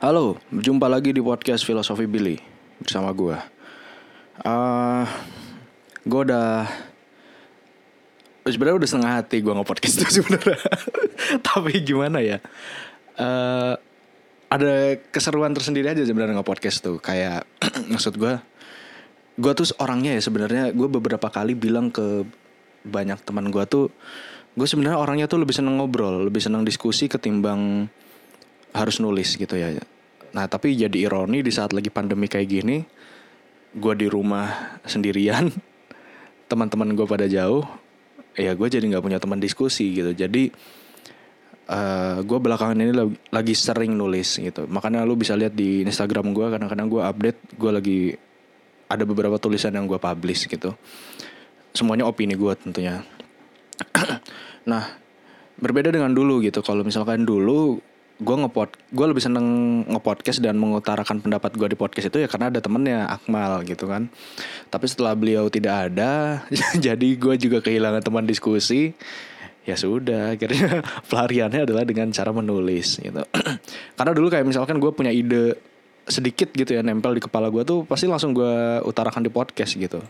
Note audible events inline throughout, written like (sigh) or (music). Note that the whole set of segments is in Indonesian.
Halo, jumpa lagi di podcast Filosofi Billy bersama gue. Uh, gue udah sebenarnya udah setengah hati gue nge-podcast itu (laughs) sebenarnya. Tapi gimana ya? Uh, ada keseruan tersendiri aja sebenarnya nge-podcast tuh. Kayak (clears throat) maksud gue, gue tuh orangnya ya sebenarnya gue beberapa kali bilang ke banyak teman gue tuh, gue sebenarnya orangnya tuh lebih seneng ngobrol, lebih seneng diskusi ketimbang harus nulis gitu ya. Nah tapi jadi ironi di saat lagi pandemi kayak gini, gue di rumah sendirian, (laughs) teman-teman gue pada jauh, ya gue jadi nggak punya teman diskusi gitu. Jadi uh, gue belakangan ini lagi sering nulis gitu. Makanya lu bisa lihat di Instagram gue kadang-kadang gue update, gue lagi ada beberapa tulisan yang gue publish gitu. Semuanya opini gue tentunya. (clears throat) nah berbeda dengan dulu gitu. Kalau misalkan dulu gue ngepod gue lebih seneng ngepodcast dan mengutarakan pendapat gue di podcast itu ya karena ada temennya Akmal gitu kan. Tapi setelah beliau tidak ada (laughs) jadi gue juga kehilangan teman diskusi. Ya sudah akhirnya (laughs) pelariannya adalah dengan cara menulis gitu. (clears throat) Karena dulu kayak misalkan gue punya ide sedikit gitu ya nempel di kepala gue tuh pasti langsung gue utarakan di podcast gitu.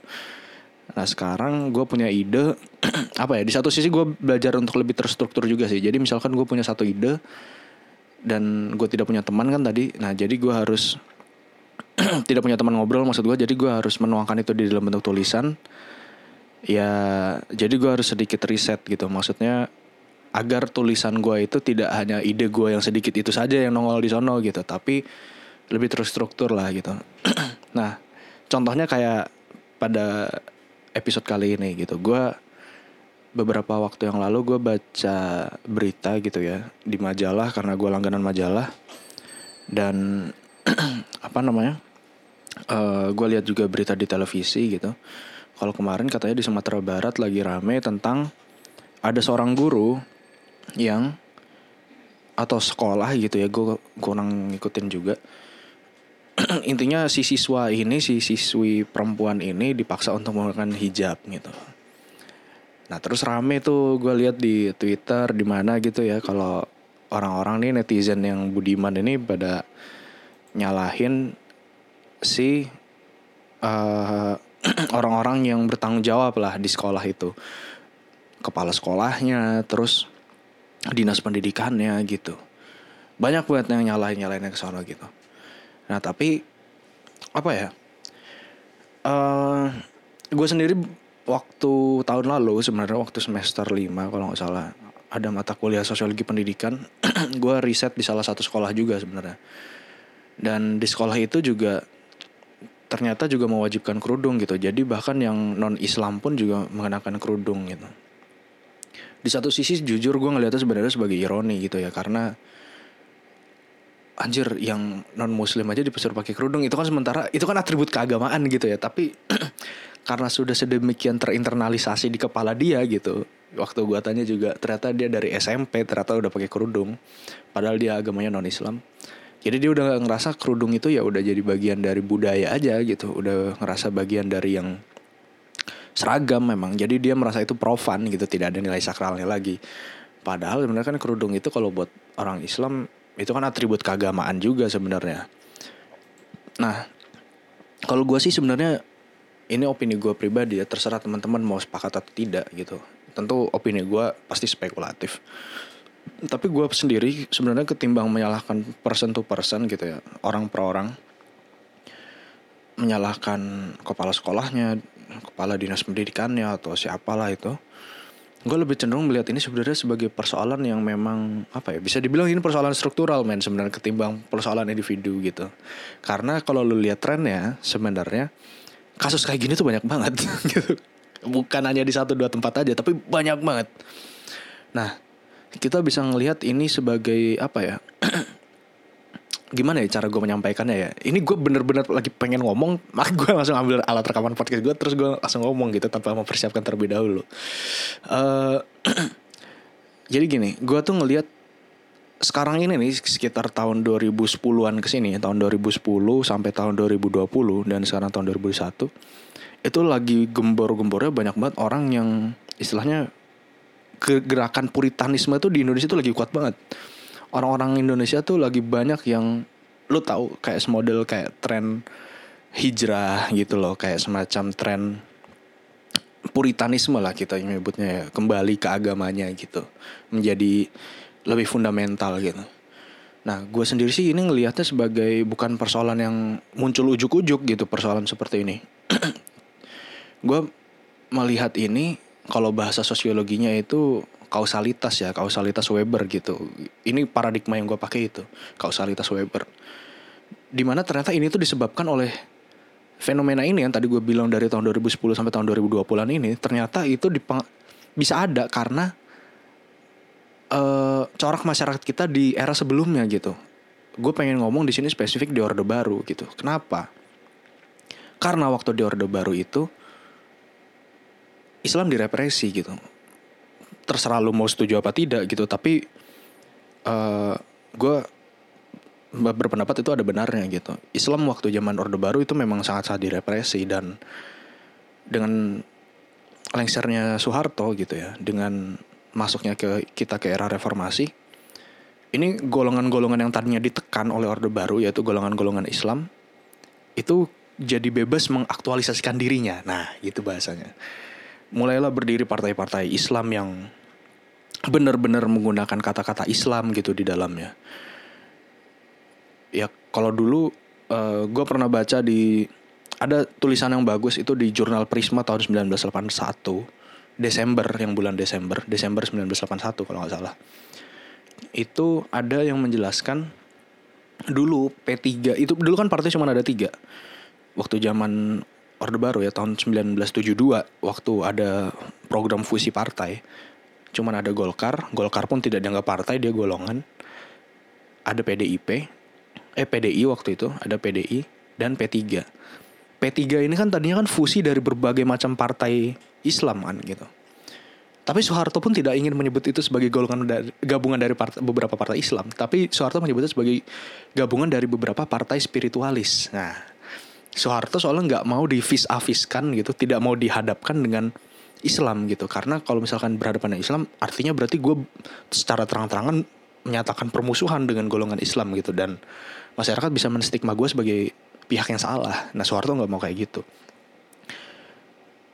Nah sekarang gue punya ide (clears throat) apa ya di satu sisi gue belajar untuk lebih terstruktur juga sih. Jadi misalkan gue punya satu ide, dan gue tidak punya teman kan tadi. Nah jadi gue harus (clears throat) tidak punya teman ngobrol maksud gue jadi gue harus menuangkan itu di dalam bentuk tulisan. Ya jadi gue harus sedikit riset gitu. Maksudnya agar tulisan gue itu tidak hanya ide gue yang sedikit itu saja yang nongol di sono gitu tapi lebih terstruktur lah gitu. (clears throat) Nah contohnya kayak pada episode kali ini gitu. Gue beberapa waktu yang lalu gue baca berita gitu ya di majalah karena gue langganan majalah. Dan (clears throat) apa namanya uh, eh, gue lihat juga berita di televisi gitu. Kalau kemarin katanya di Sumatera Barat lagi rame tentang ada seorang guru yang atau sekolah gitu ya gue kurang ngikutin juga. (clears throat) Intinya si siswa ini si siswi perempuan ini dipaksa untuk menggunakan hijab gitu Nah terus rame tuh gue lihat di Twitter di mana gitu ya kalau orang-orang nih netizen yang budiman ini pada nyalahin si uh, (clears throat) orang-orang yang bertanggung jawab lah di sekolah itu. Kepala sekolahnya terus dinas pendidikannya gitu. Banyak banget yang nyalahin nyalahinnya ke sana gitu. Nah tapi apa ya uh, gue sendiri waktu tahun lalu sebenarnya waktu semester 5 kalau nggak salah ada mata kuliah sosiologi pendidikan (clears throat) gue riset di salah satu sekolah juga sebenarnya. Dan di sekolah itu juga ternyata juga mewajibkan kerudung gitu. Jadi bahkan yang non Islam pun juga mengenakan kerudung gitu. Di satu sisi jujur gue ngeliatnya sebenarnya sebagai ironi gitu ya karena anjir yang non muslim aja disuruh pakai kerudung itu kan sementara itu kan atribut keagamaan gitu ya. Tapi (clears throat) karena sudah sedemikian terinternalisasi di kepala dia gitu. Waktu gua tanya juga ternyata dia dari SMP ternyata udah pakai kerudung. Padahal dia agamanya non Islam jadi dia udah ngerasa kerudung itu ya udah jadi bagian dari budaya aja gitu. Udah ngerasa bagian dari yang seragam memang. Jadi dia merasa itu profan gitu tidak ada nilai sakralnya lagi. Padahal sebenarnya kan kerudung itu kalau buat orang Islam itu kan atribut keagamaan juga sebenarnya. Nah kalau gue sih sebenarnya ini opini gue pribadi ya terserah teman-teman mau sepakat atau tidak gitu. Tentu opini gue pasti spekulatif. Tapi gue sendiri sebenarnya ketimbang menyalahkan person to person gitu ya orang per orang menyalahkan kepala sekolahnya kepala dinas pendidikannya atau siapalah itu gue lebih cenderung melihat ini sebenarnya sebagai persoalan yang memang apa ya bisa dibilang ini persoalan struktural men sebenarnya ketimbang persoalan individu gitu. Karena kalau lu lihat trennya sebenarnya kasus kayak gini tuh banyak banget (laughs) gitu. Bukan hanya di satu dua tempat aja, tapi banyak banget. Nah, kita bisa ngelihat ini sebagai apa ya? (clears throat) gimana ya cara gue menyampaikannya ya ini gue bener-bener lagi pengen ngomong (laughs) maka gue langsung ambil alat rekaman podcast gue terus gue langsung ngomong gitu tanpa mempersiapkan terlebih dahulu uh, (clears throat) jadi gini gue tuh ngelihat sekarang ini nih sekitar tahun 2010-an ke sini, tahun 2010 sampai tahun 2020 dan sekarang tahun 2021 itu lagi gembor-gembornya banyak banget orang yang istilahnya gerakan puritanisme itu di Indonesia itu lagi kuat banget. Orang-orang Indonesia tuh lagi banyak yang lu tahu kayak model kayak tren hijrah gitu loh kayak semacam tren puritanisme lah kita menyebutnya ya kembali ke agamanya gitu menjadi lebih fundamental gitu. Nah gue sendiri sih ini ngelihatnya sebagai bukan persoalan yang muncul ujuk-ujuk gitu persoalan seperti ini. (clears throat) Gue melihat ini kalau bahasa sosiologinya itu kausalitas ya kausalitas Weber gitu. Ini paradigma yang gue pakai itu kausalitas Weber. Di mana ternyata ini tuh disebabkan oleh fenomena ini yang tadi gue bilang dari tahun 2010 sampai tahun 2020-an ini ternyata itu bisa ada karena uh, corak masyarakat kita di era sebelumnya gitu. Gue pengen ngomong di sini spesifik di Orde Baru gitu. Kenapa? Karena waktu di Orde Baru itu Islam direpresi gitu. Terserah lu mau setuju apa tidak gitu, tapi uh, gue berpendapat itu ada benarnya gitu. Islam waktu zaman Orde Baru itu memang sangat-sangat direpresi dan dengan lengsernya Soeharto gitu ya, dengan masuknya ke kita ke era reformasi, ini golongan-golongan yang tadinya ditekan oleh Orde Baru yaitu golongan-golongan Islam itu jadi bebas mengaktualisasikan dirinya. Nah, gitu bahasanya. Mulailah berdiri partai-partai Islam yang benar-benar menggunakan kata-kata Islam gitu di dalamnya ya kalau dulu uh, eh, gue pernah baca di ada tulisan yang bagus itu di jurnal Prisma tahun 1981 Desember yang bulan Desember Desember 1981 kalau nggak salah. Itu ada yang menjelaskan dulu P3 itu dulu kan partai cuma ada tiga. Waktu zaman Orde Baru ya tahun 1972 waktu ada program fusi partai cuman ada Golkar Golkar pun tidak dianggap partai dia golongan. Ada PDIP eh PDI waktu itu ada PDI dan P3. P3 ini kan tadinya kan fusi dari berbagai macam partai Islam kan gitu. Tapi Soeharto pun tidak ingin menyebut itu sebagai golongan dari, gabungan dari partai, beberapa partai Islam, tapi Soeharto menyebutnya sebagai gabungan dari beberapa partai spiritualis. Nah, Soeharto soalnya nggak mau divis-aviskan gitu, tidak mau dihadapkan dengan Islam gitu, karena kalau misalkan berhadapan dengan Islam, artinya berarti gue secara terang-terangan menyatakan permusuhan dengan golongan Islam gitu dan masyarakat bisa menstigma gue sebagai pihak yang salah. Nah Soeharto nggak mau kayak gitu.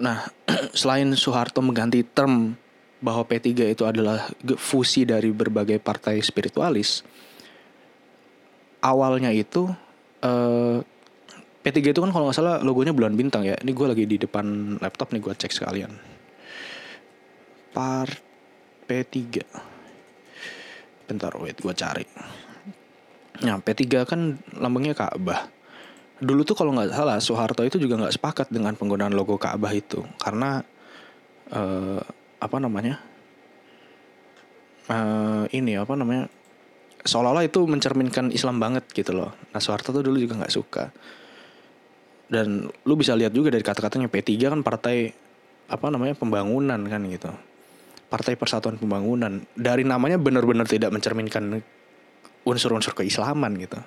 Nah (clears throat) selain Soeharto mengganti term bahwa P3 itu adalah fusi dari berbagai partai spiritualis, awalnya itu eh, P3 itu kan kalau nggak salah logonya bulan bintang ya. Ini gue lagi di depan laptop nih gue cek sekalian. Part P3. Bentar, wait, gue cari. Nah P3 kan lambangnya Ka'bah. Dulu tuh kalau nggak salah Soeharto itu juga nggak sepakat dengan penggunaan logo Ka'bah itu karena uh, apa namanya uh, ini apa namanya seolah-olah itu mencerminkan Islam banget gitu loh. Nah Soeharto tuh dulu juga nggak suka. Dan lu bisa lihat juga dari kata-katanya P3 kan partai apa namanya pembangunan kan gitu. Partai Persatuan Pembangunan. Dari namanya benar-benar tidak mencerminkan unsur-unsur keislaman gitu.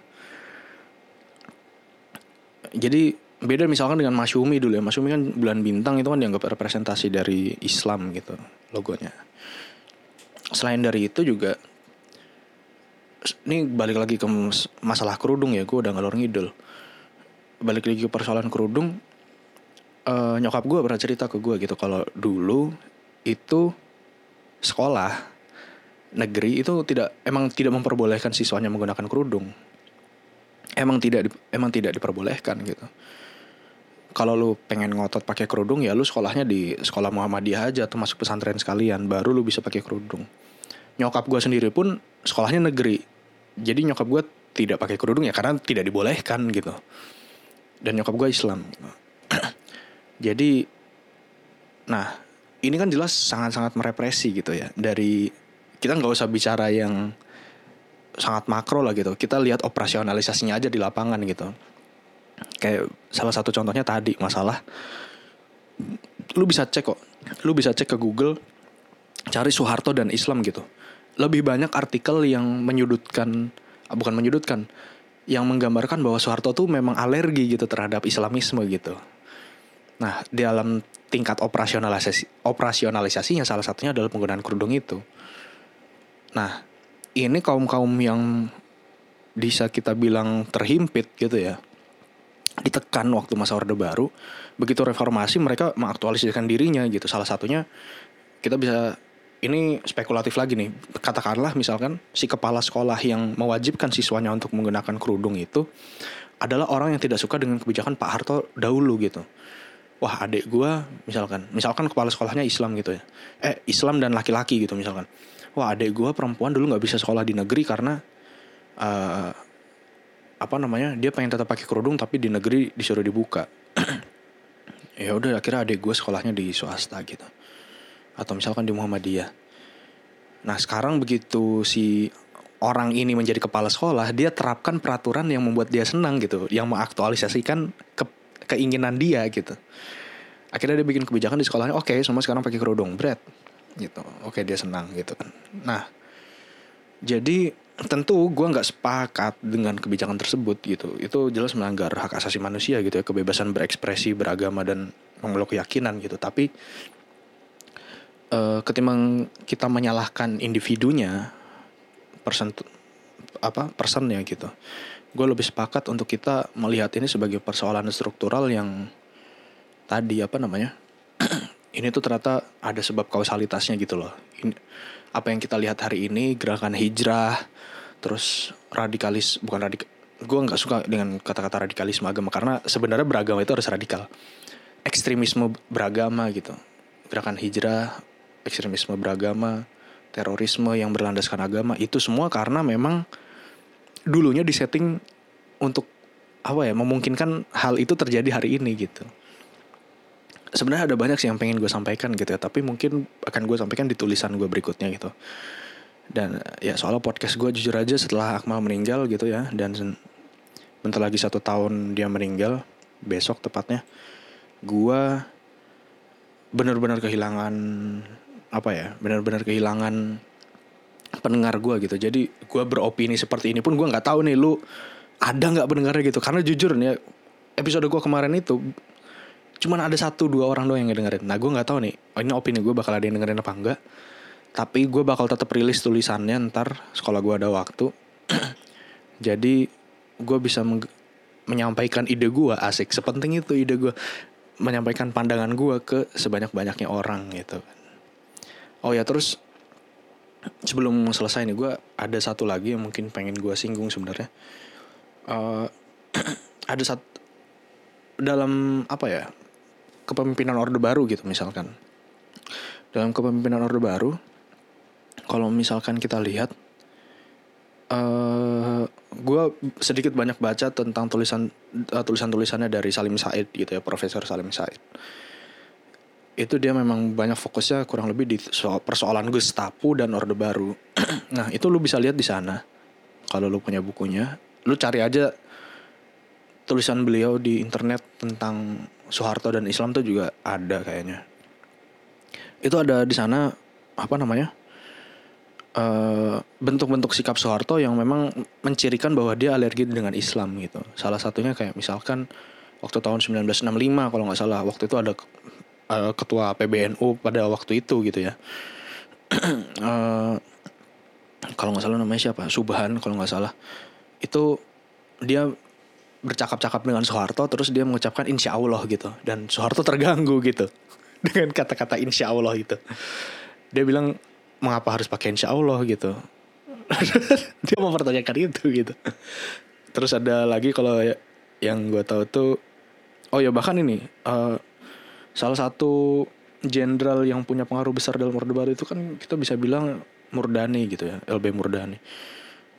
Jadi beda misalkan dengan Masyumi dulu ya. Masyumi kan bulan bintang itu kan dianggap representasi dari Islam gitu logonya. Selain dari itu juga ini balik lagi ke masalah kerudung ya, gue udah ngalor ngidul. Balik lagi ke persoalan kerudung, uh, nyokap gue pernah cerita ke gue gitu kalau dulu itu sekolah negeri itu tidak emang tidak memperbolehkan siswanya menggunakan kerudung. Emang tidak emang tidak diperbolehkan gitu. Kalau lu pengen ngotot pakai kerudung ya lu sekolahnya di sekolah Muhammadiyah aja atau masuk pesantren sekalian baru lu bisa pakai kerudung. Nyokap gue sendiri pun sekolahnya negeri. Jadi nyokap gue tidak pakai kerudung ya karena tidak dibolehkan gitu. Dan nyokap gue Islam. (clears throat) Jadi nah, ini kan jelas sangat-sangat merepresi gitu ya dari kita nggak usah bicara yang sangat makro lah gitu. Kita lihat operasionalisasinya aja di lapangan gitu. Kayak salah satu contohnya tadi masalah lu bisa cek kok. Lu bisa cek ke Google cari Soeharto dan Islam gitu. Lebih banyak artikel yang menyudutkan bukan menyudutkan yang menggambarkan bahwa Soeharto tuh memang alergi gitu terhadap Islamisme gitu. Nah, di dalam tingkat operasionalisasi operasionalisasinya salah satunya adalah penggunaan kerudung itu. Nah, ini kaum-kaum yang bisa kita bilang terhimpit gitu ya ditekan waktu masa orde baru begitu reformasi mereka mengaktualisasikan dirinya gitu. Salah satunya kita bisa ini spekulatif lagi nih katakanlah misalkan si kepala sekolah yang mewajibkan siswanya untuk menggunakan kerudung itu adalah orang yang tidak suka dengan kebijakan Pak Harto dahulu gitu. Wah adik gua misalkan misalkan kepala sekolahnya Islam gitu ya. Eh Islam dan laki-laki gitu misalkan wah adik gua perempuan dulu nggak bisa sekolah di negeri karena uh, apa namanya dia pengen tetap pakai kerudung tapi di negeri disuruh dibuka. (clears throat) Ya udah akhirnya adik gue sekolahnya di swasta gitu. Atau misalkan di Muhammadiyah. Nah sekarang begitu si orang ini menjadi kepala sekolah dia terapkan peraturan yang membuat dia senang gitu yang mengaktualisasikan ke keinginan dia gitu. Akhirnya dia bikin kebijakan di sekolahnya oke okay, semua sekarang pakai kerudung. Bread gitu. Oke dia senang gitu kan. Nah jadi tentu gue nggak sepakat dengan kebijakan tersebut gitu. Itu jelas melanggar hak asasi manusia gitu ya kebebasan berekspresi beragama dan memeluk keyakinan gitu. Tapi uh, ketimbang kita menyalahkan individunya person apa personnya gitu gue lebih sepakat untuk kita melihat ini sebagai persoalan struktural yang tadi apa namanya ini tuh ternyata ada sebab kausalitasnya gitu loh. Ini, apa yang kita lihat hari ini gerakan hijrah terus radikalis bukan radik gue nggak suka dengan kata-kata radikalisme agama karena sebenarnya beragama itu harus radikal. Ekstremisme beragama gitu. Gerakan hijrah ekstremisme beragama terorisme yang berlandaskan agama itu semua karena memang dulunya disetting untuk apa ya memungkinkan hal itu terjadi hari ini gitu sebenarnya ada banyak sih yang pengen gue sampaikan gitu ya tapi mungkin akan gue sampaikan di tulisan gue berikutnya gitu. Dan ya soal podcast gue jujur aja setelah Akmal meninggal gitu ya dan bentar lagi satu tahun dia meninggal besok tepatnya gue benar-benar kehilangan apa ya benar-benar kehilangan pendengar gue gitu. Jadi gue beropini seperti ini pun gue nggak tahu nih lu ada nggak pendengarnya gitu. Karena jujur nih episode gue kemarin itu cuman ada satu dua orang doang yang ngedengerin. Nah gue nggak tahu nih oh, ini opini gue bakal ada yang dengerin apa enggak. Tapi gue bakal tetap rilis tulisannya ntar sekolah gue ada waktu. (clears throat) Jadi gue bisa menyampaikan ide gue asik. Sepenting itu ide gue menyampaikan pandangan gue ke sebanyak banyaknya orang gitu. Oh ya terus sebelum selesai nih gue ada satu lagi yang mungkin pengen gue singgung sebenarnya. Uh, (clears throat) ada satu dalam apa ya kepemimpinan orde baru gitu misalkan. Dalam kepemimpinan orde baru kalau misalkan kita lihat uh, gue sedikit banyak baca tentang tulisan uh, tulisan tulisannya dari Salim Said gitu ya Profesor Salim Said. Itu dia memang banyak fokusnya kurang lebih di soal persoalan Gestapo dan Orde Baru. (clears throat) Nah itu lu bisa lihat di sana. Kalau lu punya bukunya lu cari aja tulisan beliau di internet tentang Soeharto dan Islam tuh juga ada kayaknya. Itu ada di sana apa namanya? eh, bentuk-bentuk sikap Soeharto yang memang mencirikan bahwa dia alergi dengan Islam gitu. Salah satunya kayak misalkan waktu tahun 1965 kalau nggak salah waktu itu ada uh, ketua PBNU pada waktu itu gitu ya. uh, (clears throat) kalau nggak salah namanya siapa? Subhan kalau nggak salah. Itu dia bercakap-cakap dengan Soeharto terus dia mengucapkan insya Allah gitu. Dan Soeharto terganggu gitu. (laughs) Dengan kata-kata insya Allah gitu dia bilang mengapa harus pakai insya Allah? gitu. (laughs) Dia mempertanyakan itu gitu. Terus ada lagi kalau ya, yang gue tahu tuh oh ya bahkan ini uh, salah satu jenderal yang punya pengaruh besar dalam Orde Baru itu kan kita bisa bilang Murdani gitu ya LB Murdani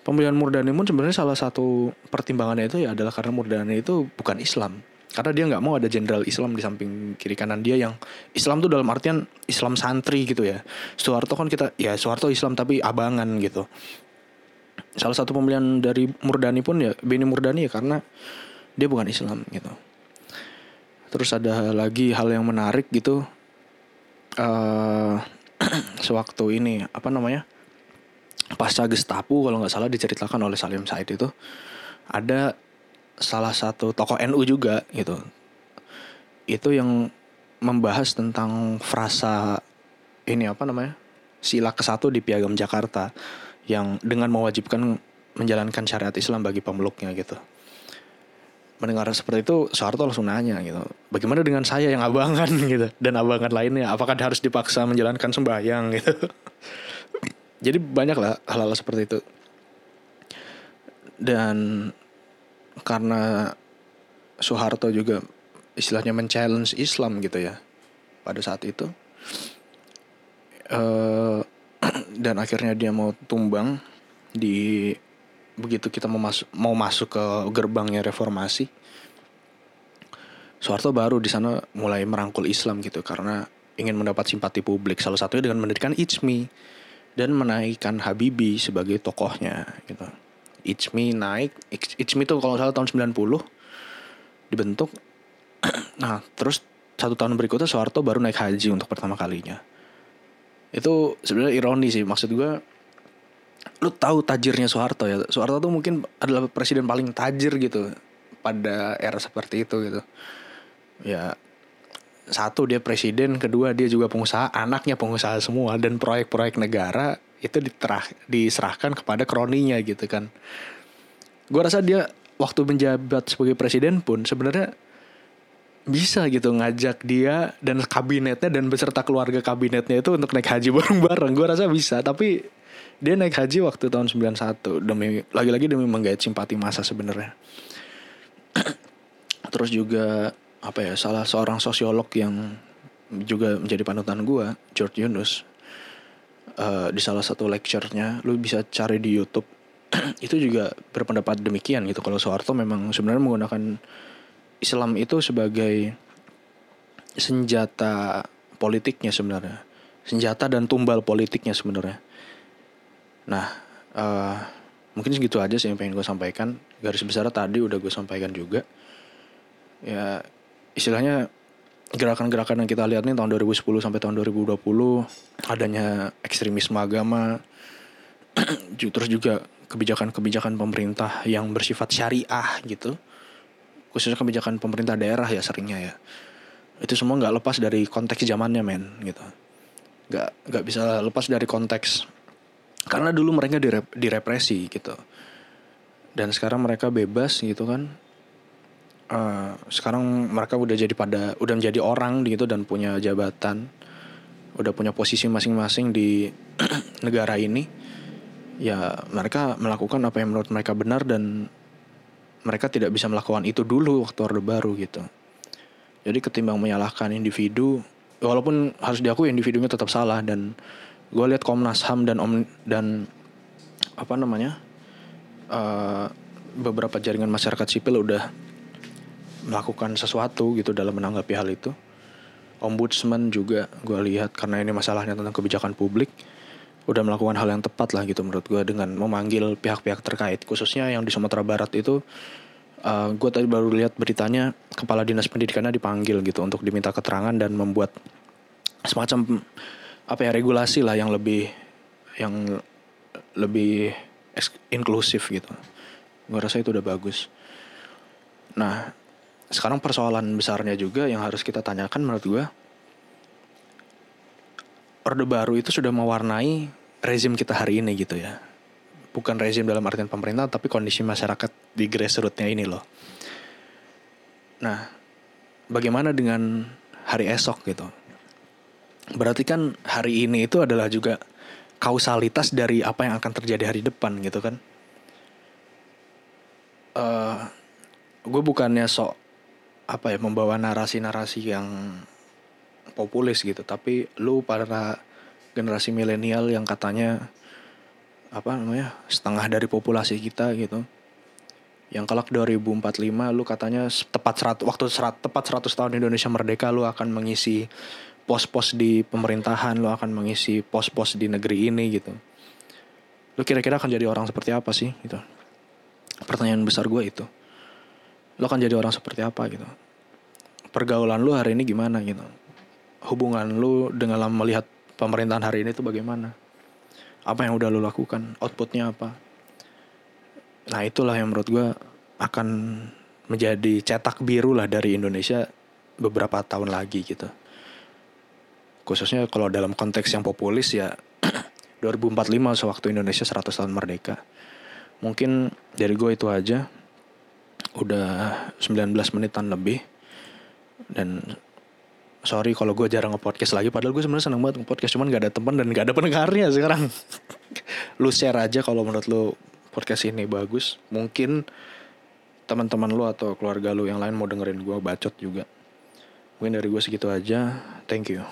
pemilihan Murdani pun sebenarnya salah satu pertimbangannya itu ya adalah karena Murdani itu bukan Islam. Karena dia nggak mau ada jenderal Islam di samping kiri kanan dia yang Islam tuh dalam artian Islam santri gitu ya. Soeharto kan kita ya Soeharto Islam tapi abangan gitu. Salah satu pemilihan dari Murdani pun ya Beni Murdani ya karena dia bukan Islam gitu. Terus ada lagi hal yang menarik gitu. Uh, (clears throat) sewaktu ini apa namanya pasca Gestapo kalau nggak salah diceritakan oleh Salim Said itu ada salah satu tokoh NU juga gitu. Itu yang membahas tentang frasa ini apa namanya sila ke satu di Piagam Jakarta yang dengan mewajibkan menjalankan syariat Islam bagi pemeluknya gitu. Mendengar seperti itu Soeharto langsung nanya gitu. Bagaimana dengan saya yang abangan (laughs) gitu. Dan abangan lainnya apakah harus dipaksa menjalankan sembahyang? (laughs) Gitu jadi banyak lah hal-hal seperti itu. Dan karena Soeharto juga istilahnya men-challenge Islam gitu ya pada saat itu uh, (clears throat) dan akhirnya dia mau tumbang di begitu kita mau masuk mau masuk ke gerbangnya reformasi Soeharto baru di sana mulai merangkul Islam gitu karena ingin mendapat simpati publik. Salah satunya dengan mendirikan ICMI dan menaikkan Habibie sebagai tokohnya gitu. ICMI naik ICMI itu kalau salah tahun 90 dibentuk. (clears throat) Nah terus satu tahun berikutnya Soeharto baru naik haji untuk pertama kalinya. Itu sebenarnya ironi sih maksud gue lu tahu tajirnya Soeharto ya? Soeharto tuh mungkin adalah presiden paling tajir gitu pada era seperti itu gitu. Ya satu dia presiden kedua dia juga pengusaha anaknya pengusaha semua dan proyek-proyek negara itu diterah, diserahkan kepada kroninya gitu kan gue rasa dia waktu menjabat sebagai presiden pun sebenarnya bisa gitu ngajak dia dan kabinetnya dan beserta keluarga kabinetnya itu untuk naik haji (laughs) bareng-bareng gue rasa bisa tapi dia naik haji waktu tahun 91 demi lagi-lagi demi menggait simpati masa sebenarnya. (clears throat) Terus juga apa ya salah seorang sosiolog yang juga menjadi panutan gue George Yunus uh, di salah satu lecture-nya lu bisa cari di YouTube (clears throat) itu juga berpendapat demikian gitu kalau Soeharto memang sebenarnya menggunakan Islam itu sebagai senjata politiknya sebenarnya senjata dan tumbal politiknya sebenarnya Nah, uh, mungkin segitu aja sih yang pengen gue sampaikan. Garis besar tadi udah gue sampaikan juga. Ya, istilahnya gerakan-gerakan yang kita lihat nih tahun 2010 sampai tahun 2020 adanya ekstremisme agama (clears throat) terus juga kebijakan-kebijakan pemerintah yang bersifat syariah gitu. Khususnya kebijakan pemerintah daerah ya seringnya ya. Itu semua nggak lepas dari konteks zamannya men gitu. Nggak nggak bisa lepas dari konteks. Karena dulu mereka direp direpresi gitu. Dan sekarang mereka bebas gitu kan uh, sekarang mereka udah jadi pada udah menjadi orang gitu dan punya jabatan. Udah punya posisi masing-masing di (clears throat) negara ini. Ya mereka melakukan apa yang menurut mereka benar dan mereka tidak bisa melakukan itu dulu waktu orde baru gitu. Jadi ketimbang menyalahkan individu walaupun harus diakui individunya tetap salah dan gue lihat Komnas Ham dan om dan apa namanya uh, beberapa jaringan masyarakat sipil udah melakukan sesuatu gitu dalam menanggapi hal itu. Ombudsman juga gue lihat karena ini masalahnya tentang kebijakan publik udah melakukan hal yang tepat lah gitu menurut gue dengan memanggil pihak-pihak terkait khususnya yang di Sumatera Barat itu uh, eh, gue tadi baru lihat beritanya kepala dinas pendidikannya dipanggil gitu untuk diminta keterangan dan membuat semacam apa ya regulasi lah yang lebih yang lebih inklusif gitu. Gue rasa itu udah bagus. Nah, sekarang persoalan besarnya juga yang harus kita tanyakan menurut gue, Orde Baru itu sudah mewarnai rezim kita hari ini gitu ya. Bukan rezim dalam artian pemerintah, tapi kondisi masyarakat di grassrootsnya ini loh. Nah, bagaimana dengan hari esok gitu? Berarti kan hari ini itu adalah juga kausalitas dari apa yang akan terjadi hari depan gitu kan. Uh, eh, gue bukannya sok apa ya membawa narasi-narasi yang populis gitu, tapi lu para generasi milenial yang katanya apa namanya setengah dari populasi kita gitu. Yang kelak 2045 lu katanya tepat serat waktu serat tepat 100 tahun Indonesia merdeka lu akan mengisi pos-pos di pemerintahan lo akan mengisi pos-pos di negeri ini gitu. Lo kira-kira akan jadi orang seperti apa sih gitu? Pertanyaan besar gue itu lo akan jadi orang seperti apa gitu. Pergaulan lo hari ini gimana gitu? Hubungan lo dengan melihat pemerintahan hari ini itu bagaimana? Apa yang udah lo lakukan? Outputnya apa? Nah itulah yang menurut gue akan menjadi cetak biru lah dari Indonesia beberapa tahun lagi gitu. Khususnya kalau dalam konteks yang populis ya (clears throat) 2045 sewaktu Indonesia 100 tahun merdeka. Mungkin dari gue itu aja. Udah 19 menitan lebih. Dan sorry kalau gue jarang nge-podcast lagi. Padahal gue sebenarnya seneng banget nge-podcast. Cuman gak ada teman dan gak ada pendengarnya sekarang. (laughs) lu share aja kalau menurut lu podcast ini bagus. Mungkin teman-teman lu atau keluarga lu yang lain mau dengerin gue bacot juga. Mungkin dari gue segitu aja. Thank you.